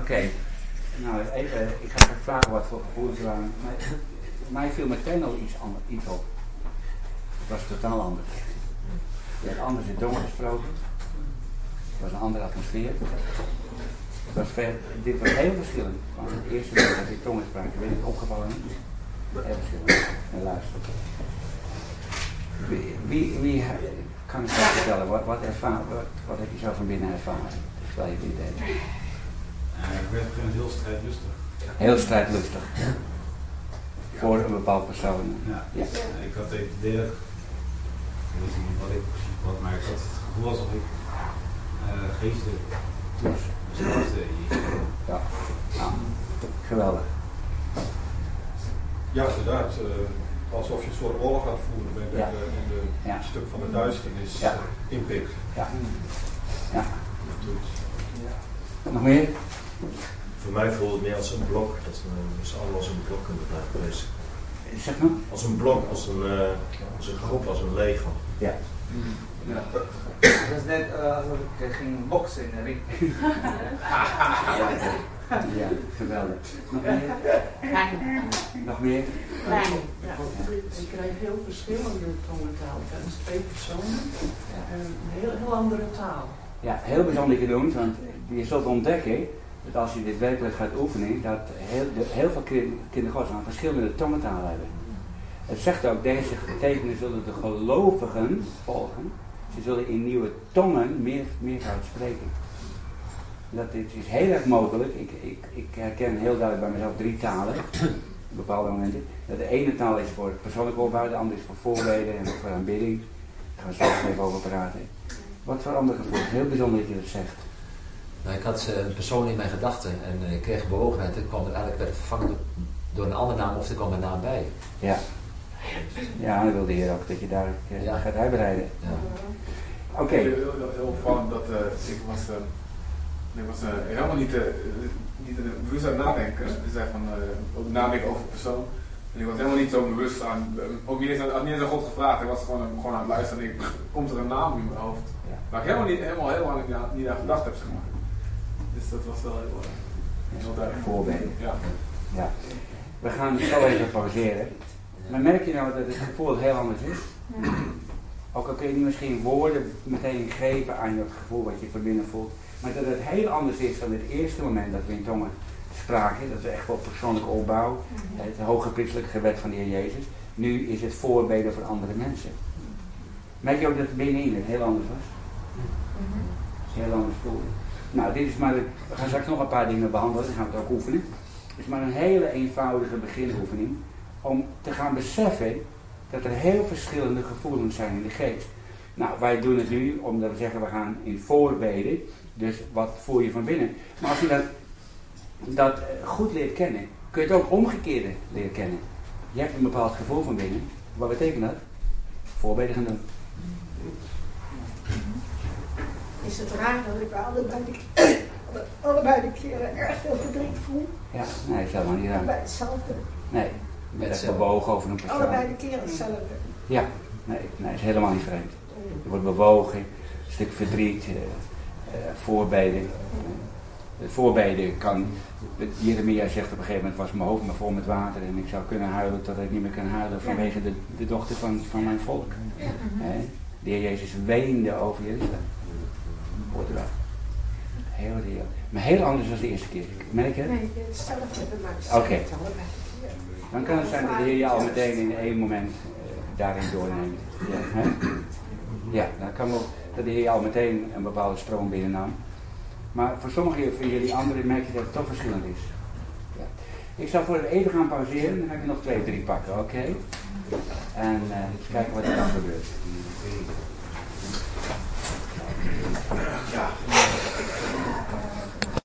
Oké, nou even, ik ga even vragen wat voor gevoelens er waren. Mij, mij viel meteen al iets, ander, iets op. Het was totaal anders. Je hebt anders in donker gesproken. Het was een andere atmosfeer. Het was ver, dit was heel verschillend van het eerste moment dat ik tongen sprak. Ik weet niet opgevallen. Heel verschillend. En luister. Wie, wie, wie kan ik dat vertellen? Wat, wat, ervaar, wat, wat heb je zo van binnen ervaren? Terwijl je dit deed. Ik werd gewoon heel strijdlustig. Heel strijdlustig. Voor een bepaald persoon. Ja. Ja. Ik had het idee dat, ik weet niet wat ik precies had, maar ik had het gevoel alsof ik uh, geesten Dus, zelfde ja. Geweldig. Ja, inderdaad. eh, alsof je een soort oorlog gaat voeren met Ja. de, in de Ja. stuk van de duisternis Ja. eh, inpikt. Ja. Ja. Nog meer? Voor mij voelde het meer als een blok, dat we met z'n allen als een blok kunnen blijven bezig. Zeg maar. Als een blok, als een, eh, als een groep, als een leger. Ja. Ja. Het is net eh, alsof ik eh, ging boksen in de ring. Ja, geweldig. Nog meer? Nog meer? Ja, ik kreeg heel verschillende tongentaal tijdens twee personen. Een heel, heel andere taal. Ja, heel bijzonder gedaan, want je zult ontdekken dat als je dit werkelijk gaat oefenen, dat heel, heel veel kin- kinderen Gods aan verschillende tongentalen hebben. Het zegt ook, deze tekenen zullen de gelovigen volgen. Ze zullen in nieuwe tongen meer, meervoud spreken. Dat dit is heel erg mogelijk. Ik, ik, ik herken heel duidelijk bij mezelf drie talen. Op bepaalde momenten. Dat de ene taal is voor persoonlijke opbouw, de andere is voor voorbeden en voor aanbidding. Daar gaan we straks even over praten. Wat voor andere gevoelens? Heel bijzonder dat je dat zegt. Nou, ik had eh, een persoon in mijn gedachten en eh, ik kreeg bewogenheid. En kwam er eigenlijk werd het vervangen door, door een andere naam of er kwam een naam bij. Ja. Ja, dan wil de Heer ook dat je daar eh, Ja. gaat uitbreiden. Ja. Oké. Heel, heel, heel opvallend dat eh, ik was, ik was helemaal niet, niet bewust aan het nadenken. Dus zei van, eh, ook nadenken over de persoon. En ik was helemaal niet zo bewust aan, ook niet eens, aan- had niet eens aan God gevraagd. Ik was gewoon, gewoon aan het luisteren en ik, komt er een naam in mijn hoofd. Ja. Waar ik helemaal niet, helemaal, helemaal niet, aan, niet aan gedacht heb, zeg maar. Dus dat was wel heel, eh, heel duidelijk. Voorbeden. Ja. Ja. We gaan het zo even pauzeren. Maar merk je nou dat het gevoel heel anders is? Ook al kun je niet misschien woorden meteen geven aan het gevoel wat je van binnen voelt. Maar dat het heel anders is dan het eerste moment dat we in tongen spraken. Dat we echt wel persoonlijke opbouw. Het hoge priestelijke gebed van de Heer Jezus. Nu is het voorbeden voor andere mensen. Merk je ook dat het binnenin het heel anders was? Nou, dit is maar, we gaan straks nog een paar dingen behandelen, dan gaan we het ook oefenen. Het is maar een hele eenvoudige beginoefening om te gaan beseffen dat er heel verschillende gevoelens zijn in de geest. Nou, wij doen het nu omdat we zeggen we gaan in voorbeden, dus wat voel je van binnen. Maar als je dat, dat eh, goed leert kennen, kun je het ook omgekeerde leren kennen. Je hebt een bepaald gevoel van binnen. Wat betekent dat? Voorbeden gaan doen. Is het raar dat ik bij allebei de, allebei de keren erg veel verdriet voel? Ja, nee, is helemaal niet raar. Bij hetzelfde. Nee, je bent echt bewogen over een persoon. Allebei de keren hetzelfde. Ja, nee, nee, is helemaal niet vreemd. Je wordt bewogen, een stuk verdriet, eh, eh, voorbeden. Het voorbeden kan, Jeremia zegt op een gegeven moment was mijn hoofd maar vol met water en ik zou kunnen huilen tot ik niet meer kan huilen vanwege de, de dochter van, van mijn volk. Hè? De Heer Jezus weende over Jeruzalem. Heel reëel. Maar heel anders dan de eerste keer. Merk je het? Nee, hetzelfde mij. Oké. Dan kan het zijn dat de Heer je al meteen in één moment eh, daarin doorneemt. Ja, hè? ja, dan kan wel dat de Heer je al meteen een bepaalde stroom binnennam. Maar voor sommige van jullie anderen merk je dat het toch verschillend is. Ja. Ik zal voor het even gaan pauzeren, dan ga ik nog twee, drie pakken, oké? En eens kijken wat er dan gebeurt. Yeah.